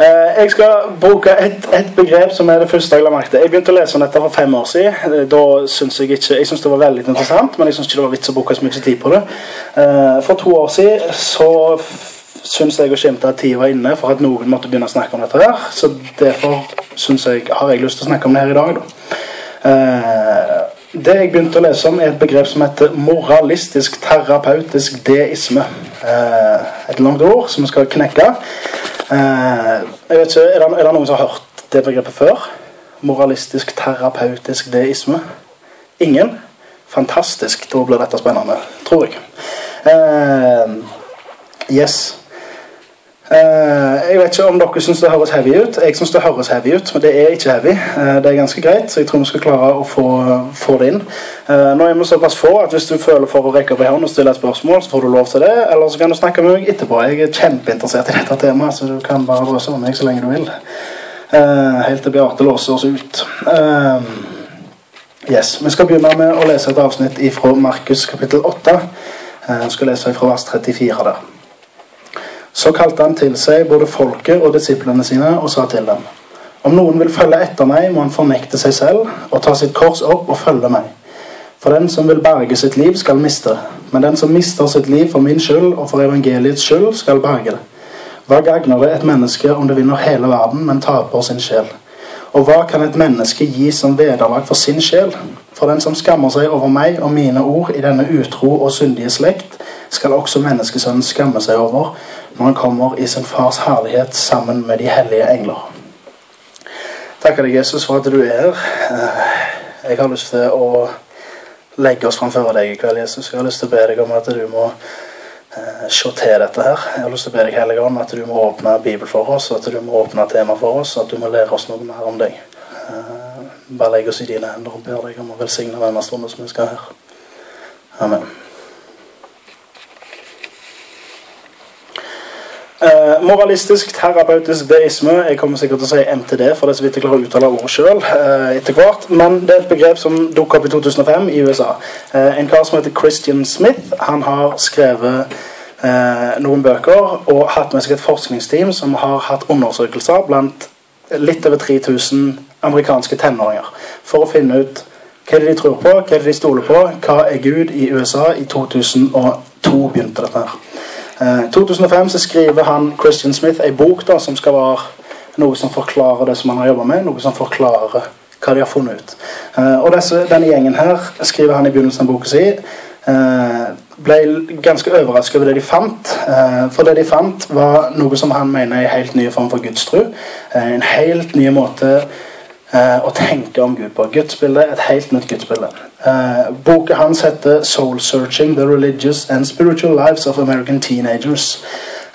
Eh, Jeg skal bruke et, et begrep som er det første jeg la merke til. Jeg begynte å lese om dette for fem år siden. Eh, Da synes Jeg ikke, jeg synes det var veldig interessant, men jeg syns ikke det var vits å bruke så mye tid på det. Eh, For to år siden så syns jeg å skimte at tida var inne for at noen måtte begynne å snakke om dette. her, Så derfor synes jeg, har jeg lyst til å snakke om det her i dag. da. Det jeg begynte å lese om, er et begrep som heter moralistisk terapeutisk deisme. Et langt ord som vi skal knekke. Eh, jeg vet ikke, er det, er det noen som har hørt det begrepet før? Moralistisk terapeutisk deisme? Ingen? Fantastisk. Da blir dette spennende, tror jeg. Eh, yes. Eh, jeg vet ikke om dere syns det høres heavy ut. Jeg syns det høres heavy ut, men det er ikke heavy. Eh, det er ganske greit, så jeg tror vi skal klare å få, få det inn. Eh, nå er vi såpass få at hvis du føler for å rekke opp ei hånd og stille et spørsmål, så får du lov til det. Eller så kan du snakke med meg etterpå. Jeg er kjempeinteressert i dette temaet, så du kan bare drøse om meg så lenge du vil. Helt til Beate låser oss ut. Yes, Vi skal begynne med å lese et avsnitt fra Markus kapittel 8. Eh, Jeg skal lese fra vers 34 der. Så kalte han til seg både folket og disiplene sine og sa til dem Om noen vil følge etter meg, må han fornekte seg selv og ta sitt kors opp og følge meg. For den som vil berge sitt liv, skal miste. Men den som mister sitt liv for min skyld og for evangeliets skyld, skal berge det. Hva gagner det et menneske om det vinner hele verden, men taper sin sjel? Og hva kan et menneske gi som vederlag for sin sjel? For den som skammer seg over meg og mine ord i denne utro og syndige slekt, skal også menneskesønnen skamme seg over når han kommer i sin fars herlighet sammen med de hellige engler. Takker deg, Jesus, for at du er her. Eh, Jeg har lyst til å legge oss framfor deg i kveld, Jesus. Jeg har lyst til å be deg om at du må eh, se til dette her. Jeg har lyst til å be deg, Hellige Ånd, at du må åpne Bibel for oss, at du må åpne tema for oss, at du må lære oss noe mer om deg. Eh, Bare legg oss i dine hender og ber deg om å velsigne denne stunden som vi skal her. Amen. Eh, moralistisk terapeutisk deisme. Jeg kommer sikkert til å si MTD, for det er så vidt jeg klarer å uttale ordet sjøl Uh, etter hvert. Men det er et begrep som dukket opp i 2005 i USA. Uh, en kar som heter Christian Smith, han har skrevet eh, noen bøker og hatt med seg et forskningsteam som har hatt undersøkelser blant litt over 3000 amerikanske tenåringer for å finne ut hva er det de tror på, hva er det de stoler på, hva er Gud i USA i 2002 begynte dette her. Eh, 2005 så skriver han Christian Smith ei bok da, som skal være noe som forklarer det som han har jobba med. Noe som forklarer hva de har funnet ut. Eh, og disse, denne gjengen her, skriver han i begynnelsen av boka si, eh, ble ganske overrasket over det de fant. For det de fant, var noe som han mener er en helt ny form for gudstro. Eh, en helt ny måte å tenke om Gud på. Gudsbildet et helt nytt gudsbilde. Eh, boka hans heter 'Soul Searching The Religious and Spiritual Lives of American Teenagers'.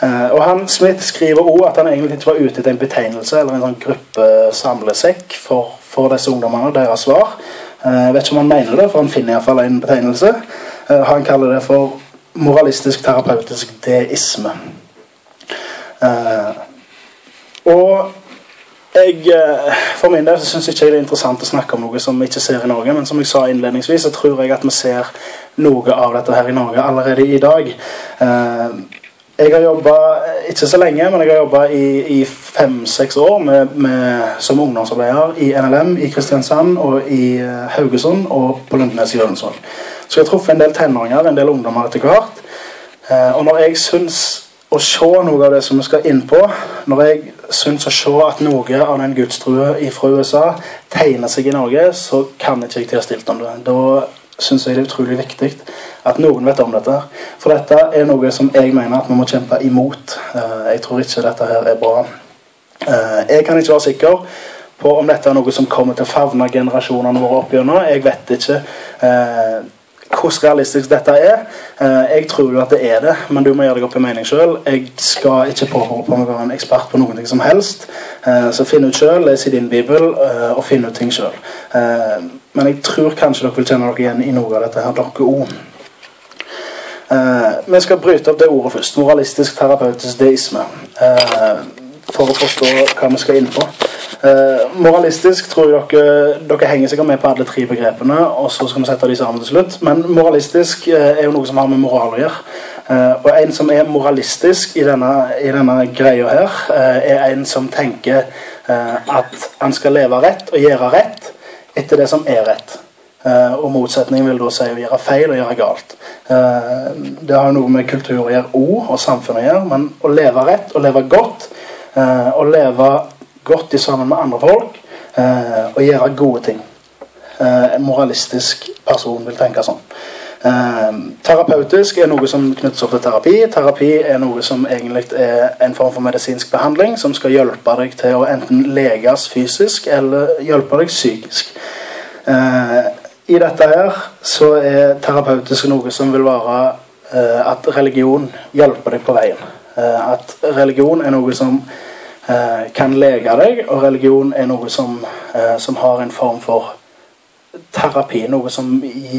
Uh, og han Smith skriver også at han egentlig ikke var ute etter en betegnelse eller en sånn gruppesamlesekk for, for disse ungdommene og deres svar. Jeg vet ikke om han mener det, for han finner iallfall en betegnelse. Uh, han kaller det for moralistisk terapeutisk deisme. Og jeg, eh, for min del så syns ikke det er interessant å snakke om noe som vi ikke ser i Norge. Men som jeg sa innledningsvis, så tror jeg at vi ser noe av dette her i Norge allerede i dag. Eh, Jeg har jobba ikke så lenge, men jeg har jobba i, i fem-seks år med, med, som ungdomsarbeider i NLM i Kristiansand og i eh, Haugesund og på Lundnes i Ørensvåg. Så jeg har truffet en del tenåringer, en del ungdommer etter hvert. Eh, Og når jeg syns å se noe av det som vi skal inn på, når jeg syns å se at noe av den gudstrua fra USA tegner seg i Norge, så kan ikke jeg stilt om det. Da syns jeg det er utrolig viktig at noen vet om dette. For dette er noe som jeg mener at vi må kjempe imot. Eh, Jeg tror ikke dette her er bra. Eh, Jeg kan ikke være sikker på om dette er noe som kommer til å favne generasjonene våre opp gjennom. Jeg vet ikke eh, hvordan realistisk dette er. Eh, Jeg tror jo at det er det, men du må gjøre deg opp en mening sjøl. Jeg skal ikke påberope meg å være en ekspert på noen ting som helst. Eh, Så finn ut sjøl, les i din bibel eh, og finn ut ting sjøl. Men jeg tror kanskje dere vil kjenne dere igjen i noe av dette her, dere òg. vi skal bryte opp det ordet først. Moralistisk terapeutisk deisme. For å forstå hva vi skal inn på. Eh, moralistisk tror jeg dere, dere henger sikkert med på alle tre begrepene, og så skal vi sette de sammen til slutt. Men moralistisk eh, er jo noe som har med moral å gjøre. Eh, og en som er moralistisk i denne, i denne greia her, eh, er en som tenker eh, at han skal leve rett og gjøre rett etter det som er rett. Eh, og motsetningen vil da si å gjøre feil og gjøre galt. Det har noe med kultur å gjøre, ord og samfunn å gjøre, men å leve rett og leve godt, å leve godt sammen med andre folk eh, og gjøre gode ting. Eh, en moralistisk person vil tenke sånn. Eh, terapeutisk er noe som knyttes opp til terapi. Terapi er noe som egentlig er en form for medisinsk behandling som skal hjelpe deg til å enten leges fysisk eller hjelpe deg psykisk. Eh, I dette her så er terapeutisk noe som vil være eh, at religion hjelper deg på veien. Eh, at religion er noe som eh, kan lege deg, og religion er noe som, eh, som har en form for terapi, noe som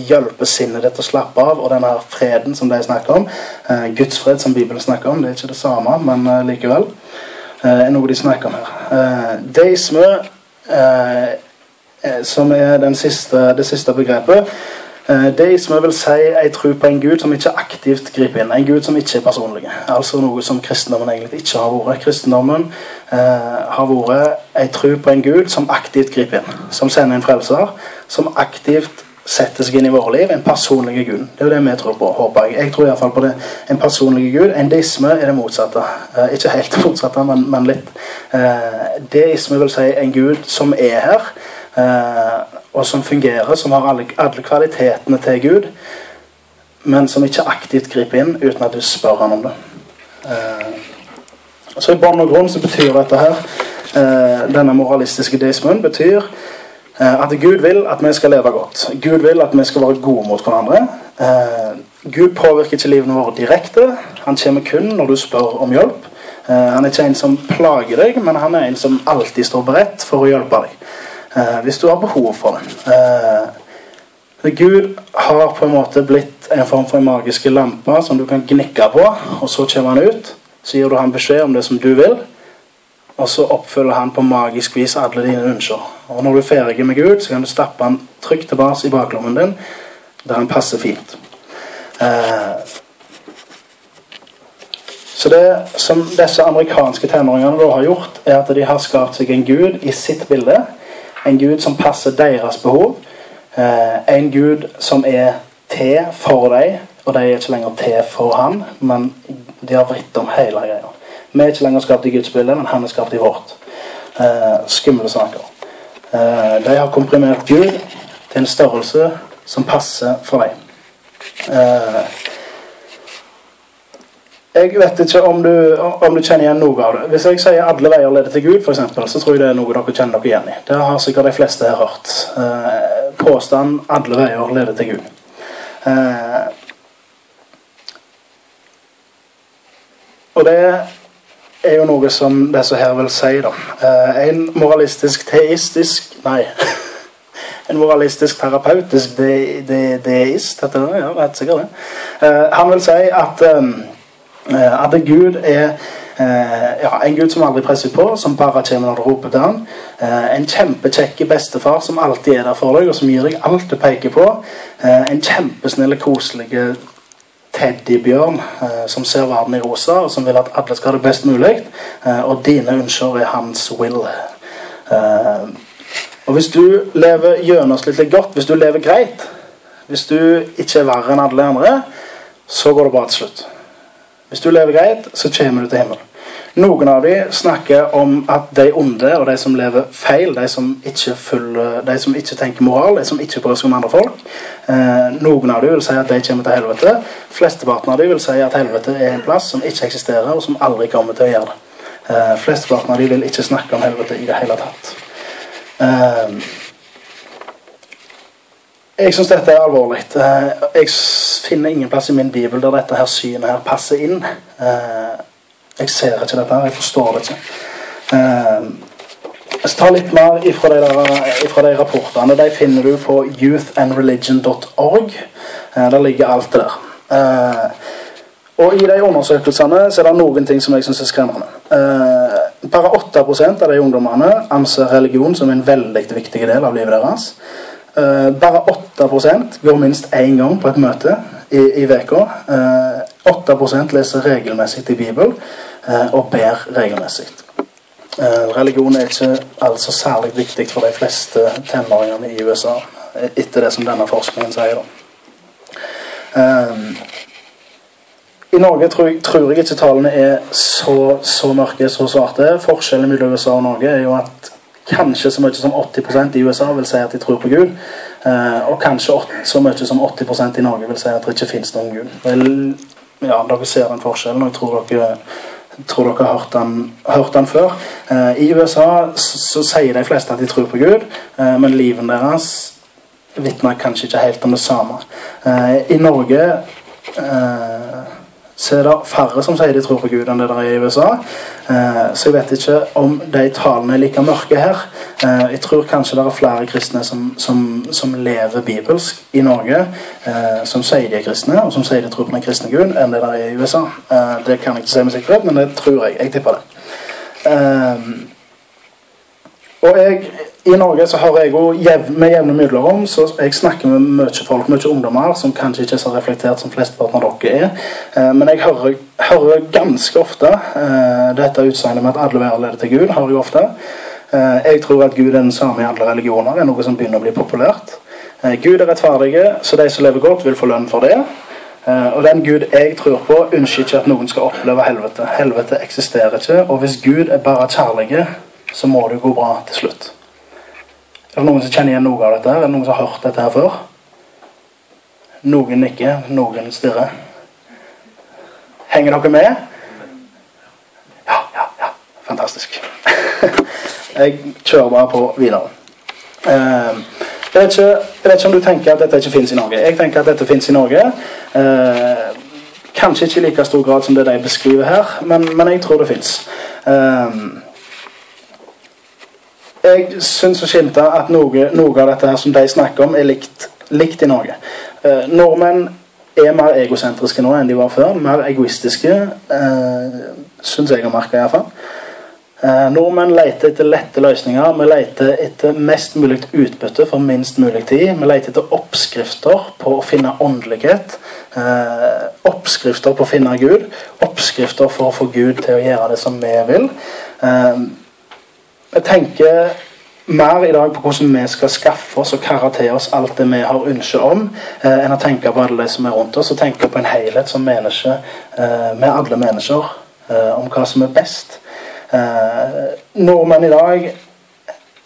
hjelper sinnet ditt å slappe av, og denne freden som de snakker om, Guds fred som Bibelen snakker om, det er ikke det samme, men likevel, er noe de snakker om her. Deisme, som er siste, det siste begrepet, Eh, jeg vil si en tro på en gud som ikke aktivt griper inn. En gud som ikke er personlig. Altså noe som kristendommen egentlig ikke har vært. Kristendommen eh, har vært en tro på en gud som aktivt griper inn. Som sender en frelser. Som aktivt setter seg inn i våre liv. En personlig gud. Det er jo det vi tror på, håper jeg. Jeg tror iallfall på det. En personlig gud. En deisme er det motsatte. Eh, ikke helt det motsatte, men, men litt. Eh, deisme vil si en gud som er her. Eh, og som fungerer, som har alle, alle, kvalitetene til Gud, men som ikke aktivt griper inn uten at du spør han om det. Eh, så I bånn og grunn så betyr dette her, eh, denne moralistiske deismen betyr eh, at Gud vil at vi skal leve godt. Gud vil at vi skal være gode mot hverandre. Eh, Gud påvirker ikke livene våre direkte. Han kommer kun når du spør om hjelp. Eh, han er ikke en som plager deg, men han er en som alltid står beredt for å hjelpe deg. Eh, hvis du har behov for det. Eh, Gud har på en måte blitt en form for en magiske lampe som du kan gnikke på, og så kommer han ut. Så gir du han beskjed om det som du vil, og så oppfyller han på magisk vis alle dine ønsker. Og når du er ferdig med Gud, så kan du stappe han trygt tilbake i baklommen din, der han passer fint. Eh, så det som disse amerikanske tenåringene da har gjort, er at de har skapt seg en gud i sitt bilde. En gud som passer deres behov. Eh, en gud som er til for dem, og de er ikke lenger til for han, men de har vridd om hele greia. Vi er ikke lenger skapt i Guds bilde, men han er skapt i vårt. Eh, skumle saker. Eh, de har komprimert Gud til en størrelse som passer for dem. Jeg vet ikke om du, om du, kjenner igjen noe av det. Hvis jeg sier 'alle veier leder til Gud', for eksempel, så tror jeg det er noe dere kjenner dere igjen i. Det har sikkert de fleste her hørt. Eh, påstand 'alle veier leder til Gud'. Eh, og det er jo noe som disse her vil si, da. Eh, en moralistisk teistisk Nei. en moralistisk terapeutisk de, de, deist, heter det? Ja, rett sikkert det. Eh, han vil si at Eh, at Gud er eh, ja, en Gud som aldri presser på, som bare kommer når du roper til ham. Eh, en kjempekjekk bestefar som alltid er der for deg, og som gir deg alt du peker på. en kjempesnill, koselig teddybjørn som ser verden i rosa, og som vil at alle skal ha det best mulig. og dine ønsker er hans will. og hvis du lever gjennomsnittlig godt, hvis du lever greit, hvis du ikke er verre enn alle andre, så går det bra til slutt. Hvis du lever greit, så kommer du til himmelen. Noen av dem snakker om at de onde og de som lever feil, de som ikke, følger, de som ikke tenker moral, de som ikke bryr seg om andre folk eh, Noen av dem vil si at de kommer til helvete. Flesteparten av dem vil si at helvete er en plass som ikke eksisterer, og som aldri kommer til å gjøre det. Eh, Flesteparten av dem vil ikke snakke om helvete i det hele tatt. Eh, jeg syns dette er alvorlig. Eh, jeg finner ingen plass i min bibel der dette her synet her passer inn. Eh, jeg ser ikke dette. her, Jeg forstår det ikke. Eh, jeg skal ta litt mer ifra de, der, ifra de rapportene. De finner du på youthandreligion.org. Der ligger alt det der. Og i de undersøkelsene så er det noen ting som jeg syns er skremmende. bare 8% av de ungdommene anser religion som en veldig viktig del av livet deres. Bare 8% går minst én gang på et møte i uka. Uh, 8% leser regelmessig i Bibelen uh, og ber regelmessig. religion er ikke altså særlig viktig for de fleste tenåringene i USA, etter det som denne forskningen sier. I Norge tror jeg, tror jeg, ikke tallene er så, så mørke, så svarte. Forskjellen mellom USA og Norge er jo at kanskje så mye som 80% i USA vil si at de tror på Gud. Eh, og kanskje så mye som 80% i Norge vil si at det ikke finnes noen Gud. Vel, ja, Dere ser den forskjellen, og jeg tror dere, tror dere har hørt den, hørt den før. Eh, I USA så, så, sier de fleste at de tror på Gud, eh, men livet deres vitner kanskje ikke helt om det samme. I Norge eh, så er det færre som sier de tror på Gud, enn det der er i USA. Eh, så jeg vet ikke om de talene er like mørke her. Eh, jeg tror kanskje det er flere kristne som, som, som lever bibelsk i Norge, eh, som sier de er kristne, og som sier de tror på den kristne Gud, enn det der er i USA. Det kan jeg ikke si med sikkerhet, men det tror jeg. Jeg tipper det. Og jeg i Norge så hører jeg jo med jevne mellomrom så jeg snakker med mye folk, mye ungdommer, som kanskje ikke er så reflektert som flesteparten av dere er. Eh, men jeg hører, hører ganske ofte eh, dette utsagnet med at alle veier leder til Gud. hører Jeg ofte. Eh, jeg tror at Gud er den samme i alle religioner. er noe som begynner å bli populært. Gud er rettferdig, så de som lever godt, vil få lønn for det. Og den Gud jeg tror på, ønsker ikke at noen skal oppleve helvete. Helvete eksisterer ikke. Og hvis Gud er bare kjærlig, så må det gå bra til slutt. Er det noen som kjenner igjen noe av dette? Er det noen som har hørt dette her før? Noen nikker, noen stirrer. Henger dere med? Ja, ja, ja. Fantastisk. Jeg kjører bare på videre. Ehm, jeg vet, ikke, jeg vet ikke om du tenker at dette ikke finnes i Norge. Jeg tenker at dette finnes i Norge. Ehm, kanskje ikke i like stor grad som det de beskriver her, men, men jeg tror det fins. Um, jeg syns å skimte at noe, noe, av dette her som de snakker om, er likt, likt i Norge. Eh, nordmenn er mer egosentriske nå enn de var før. Mer egoistiske, eh, syns jeg har merka iallfall. Eh, nordmenn leter etter lette løsninger. Vi leter etter mest mulig utbytte for minst mulig tid. Vi leter etter oppskrifter på å finne åndelighet. Eh, oppskrifter på å finne Gud. Oppskrifter for å få Gud til å gjøre det som vi vil. Eh, jeg tenker mer i dag på hvordan vi skal skaffe oss og karre til oss alt det vi har ønske om, eh, enn å tenke på alle de som er rundt oss, og tenke på en helhet som menneske eh, med alle mennesker eh, om hva som er best. Eh, nordmenn i dag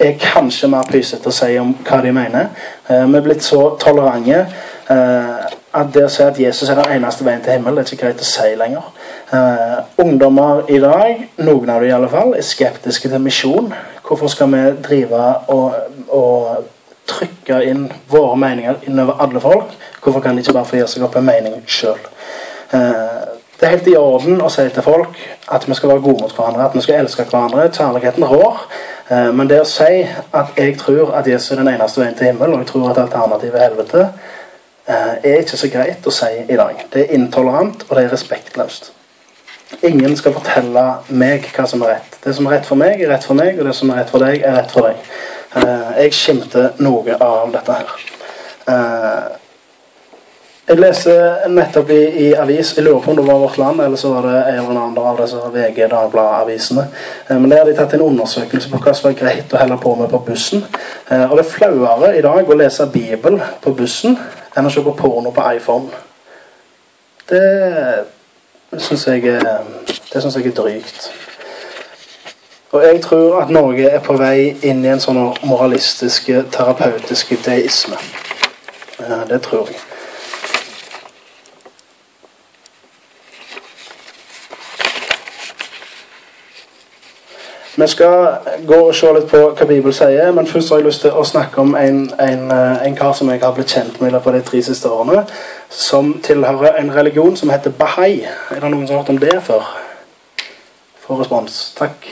er kanskje mer pysete å si om hva de mener. Eh, vi er blitt så tolerante eh, at det å si at Jesus er den eneste veien til himmelen, det er ikke greit å si lenger. Uh, ungdommer i dag, noen av dem i alle fall, er skeptiske til misjon. Hvorfor skal vi drive og, og trykke inn våre meninger innover alle folk? Hvorfor kan de ikke bare få gjøre seg opp en mening sjøl? Uh, eh, det er helt i orden å si til folk at vi skal være gode mot hverandre, at vi skal elske hverandre. Kjærligheten rår. Uh, men det å si at jeg tror at Jesus er den eneste veien til himmelen, og jeg tror at alternativet er helvete, er ikke så greit å si i dag. Det er intolerant, og det er respektløst. Ingen skal fortelle meg hva som er rett. Det som er rett for meg, er rett for meg, og det som er rett for deg, er rett for deg. Uh, jeg skimter noe av dette her. Uh, jeg leser nettopp i, i, avis Jeg lurer på om det var Vårt Land, eller så var det en eller annen av disse VG, Dagbladet-avisene. Uh, men der har de tatt en undersøkelse på hva som er greit å helle på med på bussen. og det er flauere i dag å lese Bibel på bussen enn å se på porno på iPhone. Det det syns jeg, jeg er drygt. Og jeg tror at Norge er på vei inn i en sånn moralistisk, terapeutisk deisme. Det tror jeg. Vi skal gå og se litt på hva Bibelen sier, men først har jeg lyst til å snakke om en, en, eh, en kar som jeg har blitt kjent med i løpet av de tre siste årene, som tilhører en religion som heter bahai. Er det noen som har hørt om det før? Få respons. Takk.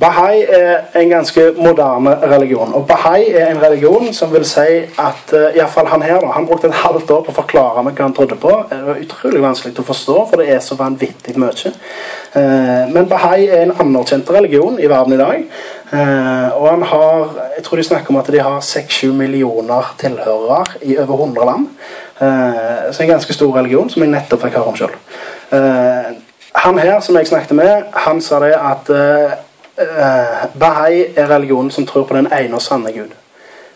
Bahai er en ganske moderne religion. Og Bahai er en religion som vil si at uh, i hvert fall han her da, han brukte et halvt år på å forklare meg hva han trodde på. Det var utrolig vanskelig å forstå, for det er så vanvittig mye. Uh, men Bahai er en anerkjent religion i verden i dag. Uh, og han har jeg tror de snakker om at de har 6-7 millioner tilhørere i over 100 land. Så en ganske stor religion, som jeg nettopp fikk høre om sjøl. han her som jeg snakket med, han sa det at uh, Bahai er religionen som tror på den ene og sanne Gud.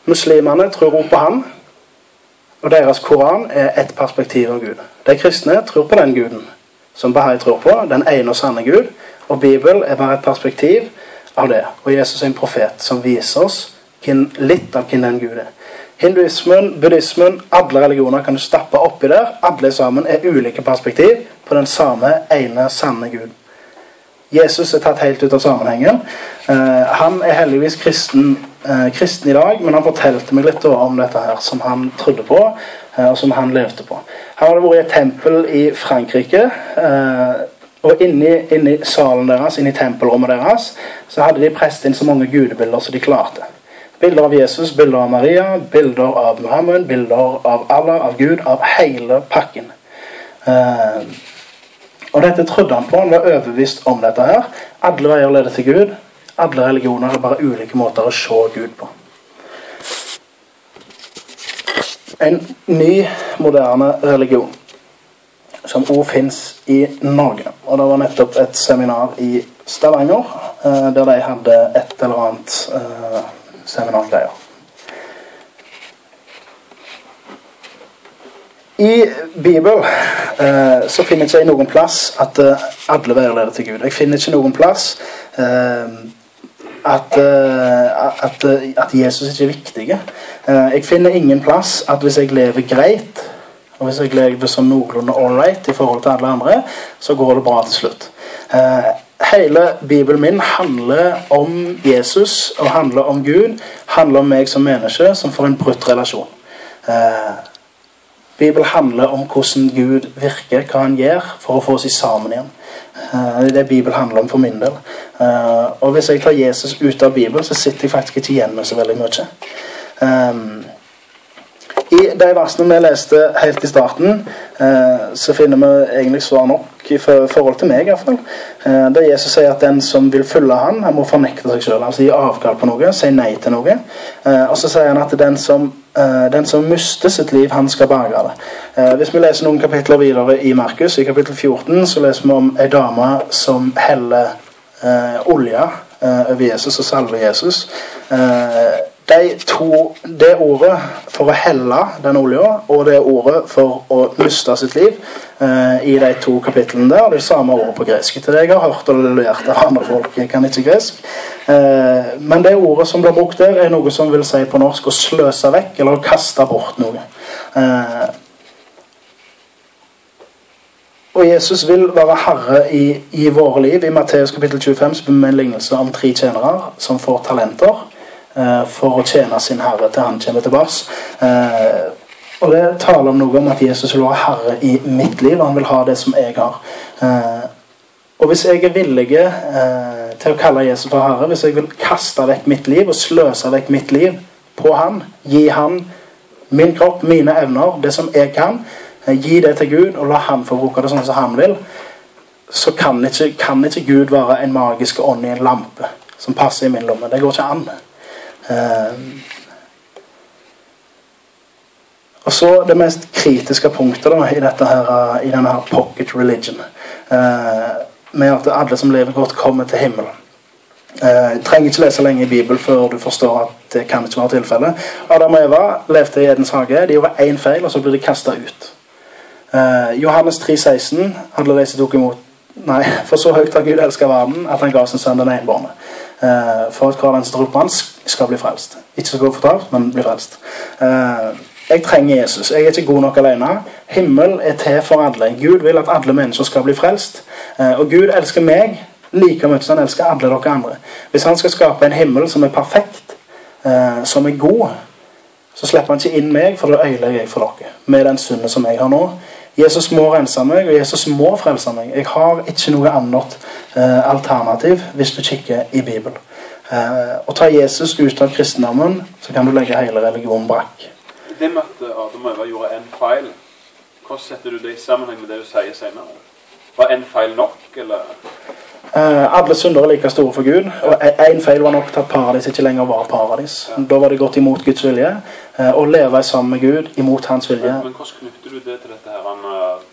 Muslimene tror også på ham, og deres koran er ett perspektiv av Gud. De kristne tror på den guden som Bahai tror på, den ene og sanne Gud. Og Bibelen er bare et perspektiv av det. Og Jesus er en profet som viser oss litt av hvem den Gud er. Hinduismen, buddhismen, alle religioner kan du stappe oppi der. Alle sammen er ulike perspektiv på den samme ene, sanne Gud. Jesus er tatt helt ut av sammenhengen. Uh, han er heldigvis kristen, uh, kristen, i dag, men han fortalte meg litt om dette her som han trodde på, uh, og som han levde på. Han hadde vært i et tempel i Frankrike. og inni, inni, salen deres, inni tempelrommet deres, så hadde de presset inn så mange gudebilder som de klarte. Bilder av Jesus, bilder av Maria, bilder av Muhammed, bilder av Allah, av Gud, av hele pakken. Uh, og dette trodde han på. Han var overbevist om dette her. Alle veier leder til Gud. Alle religioner er bare ulike måter å se Gud på. En ny, moderne religion som òg fins i Norge. Og det var nettopp et seminar i Stavanger eh, der de hadde et eller annet eh, seminargreier. I Bibelen eh, så finner jeg ikke noen plass at eh, alle veier leder til Gud. Jeg finner ikke noen plass eh, at, eh, at, eh, at, Jesus ikke er viktig. Eh, jeg finner ingen plass at hvis jeg lever greit, og hvis jeg lever sånn noenlunde ålreit i forhold til alle andre, så går det bra til slutt. hele Bibelen min handler om Jesus og handler om Gud. Handler om meg som menneske som får en brutt relasjon. Eh, Bibelen handler om hvordan Gud virker, hva han gjør for å få oss sammen igjen. Eh, det er det Bibelen handler om for min del. Eh, og hvis jeg tar Jesus ut av Bibelen, så sitter jeg faktisk ikke igjen med så veldig mye. Eh, I de versene vi leste helt i starten, så finner vi egentlig svar nok i forhold til meg. i hvert fall. Der Jesus sier at den som vil følge han, han må fornekte seg selv. Altså gi avkall på noe, si nei til noe. Og så sier han at den som den som mister sitt liv, han skal berge det. Hvis vi leser noen kapitler videre i Markus, i kapittel 14, så leser vi om ei dame som heller olje over Jesus og salver Jesus. De to, det ordet for å helle den olja og det ordet for å miste sitt liv i de to kapitlene der, det er samme ordet på gresk. Til det jeg har hørt og lært av andre folk. Jeg kan ikke gresk. Eh, men det ordet som blir brukt der, er noe som vil si på norsk å sløse vekk eller å kaste bort noe. Eh, og Jesus vil være herre i, i våre liv. I Matteus kapittel 25 så vi en lignelse om tre tjenere som får talenter eh, for å tjene sin herre til han kommer tilbake. Og det taler om noe om at Jesus vil være herre i mitt liv, og han vil ha det som jeg har. Og hvis jeg er villig eh, til å kalle Jesus for Herre, hvis jeg vil kaste vekk mitt liv og sløse vekk mitt liv på Han, gi Han min kropp, mine evner, det som jeg kan, eh, gi det til Gud og la Han få bruke det sånn som Han vil, så kan ikke, kan ikke Gud være en magisk ånd i en lampe som passer i min lomme. Det går ikke an. Eh, og så det mest kritiske punktet da, i, her, i denne her pocket religion. Uh, med at alle som lever godt, kommer til himmelen. Eh, trenger ikke lese lenge i Bibelen før du forstår at det kan ikke være tilfellet. Adam og Eva levde i Edens hage. De gjorde én feil, og så ble de kasta ut. Eh, Johannes 3,16 hadde de som tok imot Nei, for så høyt har Gud elska verden at han ga sin sønn den enbårne. Eh, for at hver den som tror på han skal bli frelst. Ikke skal gå fortapt, men bli frelst. Eh, jeg trenger Jesus. Jeg er ikke god nok alene. Himmel er til for alle. Gud vil at alle mennesker skal bli frelst. Eh, og Gud elsker meg like mye som han elsker alle dere andre. Hvis han skal skape en himmel som er perfekt, eh, som er god, så slipper han ikke inn meg, for da ødelegger jeg for dere med den synden som jeg har nå. Jesus må rense meg, og Jesus må frelse meg. Jeg har ikke noe annet alternativ hvis du kikker i Bibelen. Eh, å ta Jesus ut av kristendommen, så kan du legge hele religionen brakk. Det med at Adam og Eva gjorde en feil, hvordan setter du det i sammenheng med det du sier senere? Var en feil nok, eller? Eh, alle syndere er like store for Gud. og Én feil var nok til at paradis ikke lenger var paradis. Da var det gått imot Guds vilje. eh, Å leve sammen med Gud imot hans vilje. Men, men hvordan knytter du det til dette her, en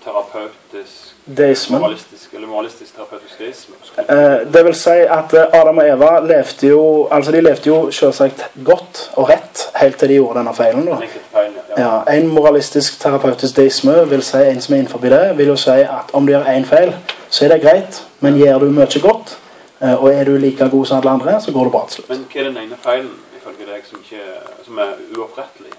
terapeutisk, Deismen. moralistisk, eller moralistisk terapeutisk deisme? Eh, det vil si at eh, Adam og Eva levde jo altså de levde jo selvsagt godt og rett helt til de gjorde denne feilen. ja. Ja, En moralistisk terapeutisk deisme vil si en som er innenfor det, vil jo si at om du gjør én feil, så er det greit, men gjør du mye godt, eh, og er du like god som alle andre, så går det bra til slutt. Men hva er den ene feilen, ifølge deg, som, ikke, som er uopprettelig?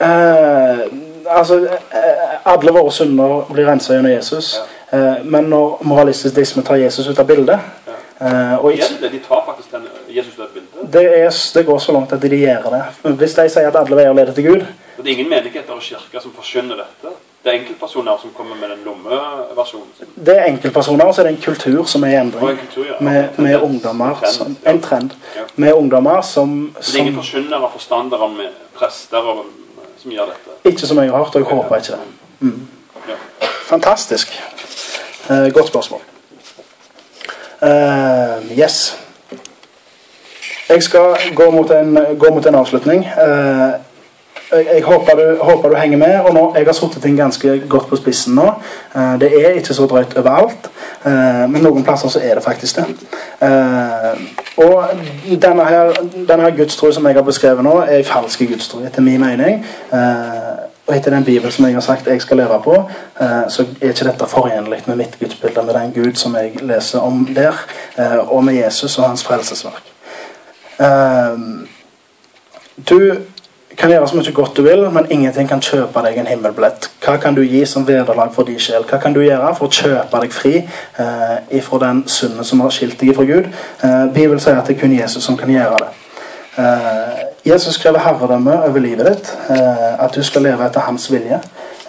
Eh, altså, eh, alle våre synder blir rensa gjennom Jesus, Ja. men når moralistisk deisme tar Jesus ut av bildet ja. og ikke de tar faktisk den Jesus ut av bildet. det, er, det går så langt at de gjør det. Hvis de sier at alle veier leder til Gud, det er ingen menigheter og kirker som forskjønner dette. Det er enkeltpersoner som kommer med den lommeversjonen. sin. det er enkeltpersoner, og så er det en kultur som er i endring. en kultur, ja. Med, En med ungdommer en som, trend, ja. En trend. Med ungdommer som, som det er ingen som og forstandere, med prester og, som gjør dette. Ikke som jeg har hørt, og jeg håper ikke det. Mm. Ja. Fantastisk. Eh, godt spørsmål. Eh, yes. Jeg skal gå mot en, gå mot en avslutning. Eh, jeg, jeg håper, du, håper du henger med. og nå, Jeg har satt ting ganske godt på spissen nå. Eh, det er ikke så drøyt overalt, eh, men noen plasser så er det faktisk det. Eh, og denne her, denne her gudstro som jeg har beskrevet nå, er en falsk gudstro, etter min mening. Eh, og etter den bibel som jeg har sagt jeg skal leve på, eh, så er ikke dette forenlig med mitt gudsbilde, med den Gud som jeg leser om der, eh, og med Jesus og hans frelsesverk. Du kan gjøre så mye godt du vil, men ingenting kan kjøpe deg en himmelbillett. Hva kan du gi som vederlag for din sjel? Hva kan du gjøre for å kjøpe deg fri eh, ifra den synden som har skilt deg fra Gud? Eh, Bibelen sier at det er kun Jesus som kan gjøre det. Eh, Jesus krever herredømme over livet ditt. eh, at du skal leve etter hans vilje.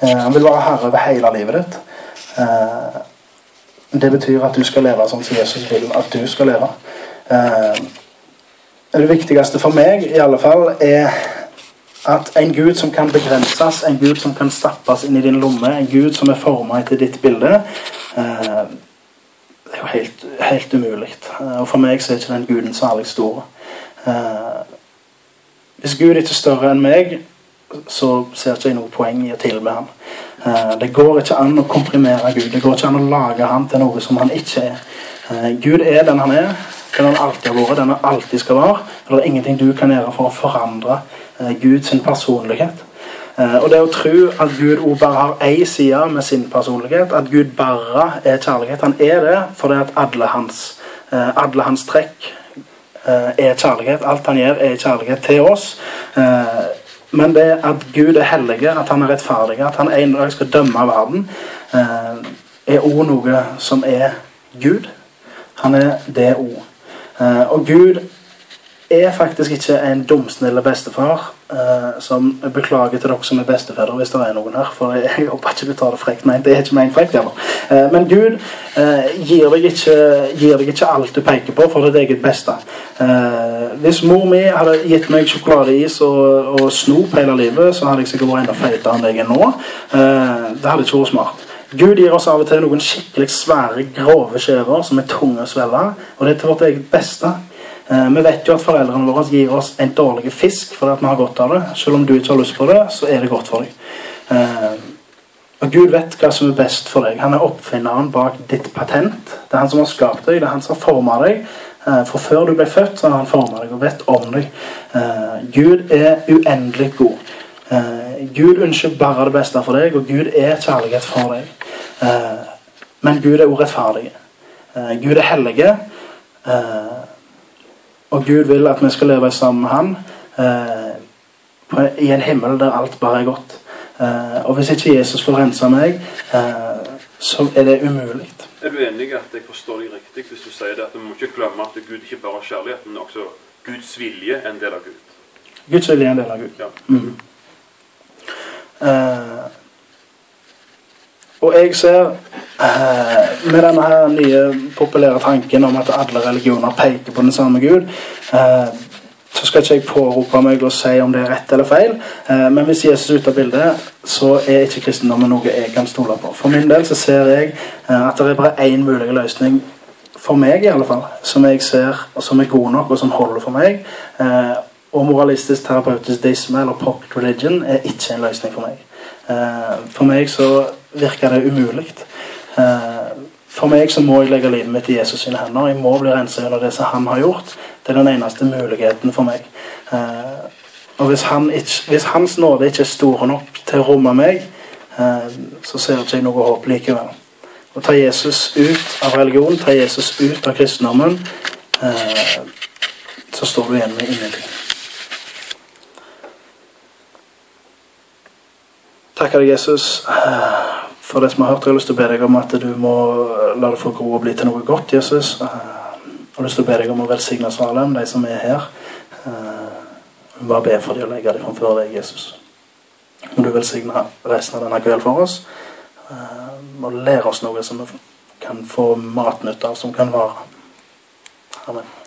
Eh, han vil være herre over hele livet ditt. Eh, det betyr at du skal leve sånn som Jesus vil at du skal leve. Eh, det viktigste for meg i alle fall er at en Gud som kan begrenses, en Gud som kan stappes inn i din lomme, en Gud som er formet etter ditt bilde, eh, det er jo helt, helt umulig. Eh, og for meg så er ikke den Guden særlig stor. Eh, hvis Gud ikke er større enn meg, så ser ikke jeg noe poeng i å tilbe ham. Eh, det går ikke an å komprimere Gud. Det går ikke an å lage ham til noe som han ikke er. Eh, Gud er den han er, den han alltid har vært, den han alltid skal være. Det er ingenting du kan gjøre for å forandre Guds personlighet. Eh, Og det å tro at Gud også bare har én side med sin personlighet, at Gud bare er kjærlighet Han er det fordi at alle hans, eh, alle hans trekk eh, er kjærlighet. Alt han gjør, er kjærlighet til oss. Eh, Men det at Gud er hellig, at han er rettferdig, at han en dag skal dømme verden, eh, er òg noe som er Gud. Han er det òg. Og Gud er faktisk ikke en dumsnill bestefar uh, som beklager til dere som er bestefedre, hvis det er noen her. For jeg håper ikke du tar det frekt Nei, Det er ikke ment frekt. Eh, men Gud uh, gir, deg ikke, gir deg ikke alt du peker på for ditt eget beste. Hvis mor mi hadde gitt meg sjokoladeis og, og snop hele livet, så hadde jeg sikkert vært enda feitere enn jeg er nå. Det hadde ikke vært smart. Gud gir oss av og til noen skikkelig svære, grove skjever som er tunge å svelge. Og det er til vårt eget beste. Eh, Vi vet jo at foreldrene våre gir oss en dårlig fisk fordi vi har godt av det. Selv om du ikke har lyst på det, så er det godt for deg. Eh, Og Gud vet hva som er best for deg. Han er oppfinneren bak ditt patent. Det er han som har skapt deg, det er han som har formet deg. Eh, For før du ble født, så har han formet deg og vet om deg. Gud er uendelig god. Gud ønsker bare det beste for deg, og Gud er kjærlighet for deg. Men Gud er urettferdig. Gud er hellige. Eh, og Gud vil at vi skal leve sammen med Han eh, på, i en himmel der alt bare er godt. Eh, og hvis ikke Jesus får rense meg, eh, så er det umulig. Er du enig i at jeg forstår deg riktig hvis du sier det at vi må ikke glemme at Gud ikke bare er kjærlighet, men også Guds vilje er en del av Gud? Guds vilje er en del av Gud. Ja. Mm. Og jeg ser eh, med denne her nye populære tanken om at alle religioner peker på den samme Gud eh, så skal ikke jeg pårope meg og si om det er rett eller feil, eh, men hvis Jesus er ute av bildet, så er ikke kristendommen noe jeg kan stole på. For min del så ser jeg at det er bare én mulig løsning, for meg i alle fall, som jeg ser, og som er god nok, og som holder for meg. Og moralistisk terapeutisk deisme eller pocket religion er ikke en løsning for meg. For meg så virker det umulig. Eh, for meg så må jeg legge livet mitt i Jesus sine hender. Jeg må bli renset under det som han har gjort. Det er den eneste muligheten for meg. Eh, og hvis, han ikke, hvis, hans nåde ikke er stor nok til å romme meg, eh, så ser ikke jeg noe håp likevel. Å ta Jesus ut av religion, ta Jesus ut av kristendommen, så står du igjen med ingenting. Takker deg, Jesus, for det som har hørt. Jeg har lyst til å be deg om at du må la det få gro og bli til noe godt, Jesus. Eh, jeg har lyst til å be deg om å velsigne Salem, de som er her. Jeg bare be for dem og legge dem framfor deg, Jesus. Må du velsigne resten av denne kvelden for oss. Og lære oss noe som vi kan få matnytte av, som kan vare. Amen.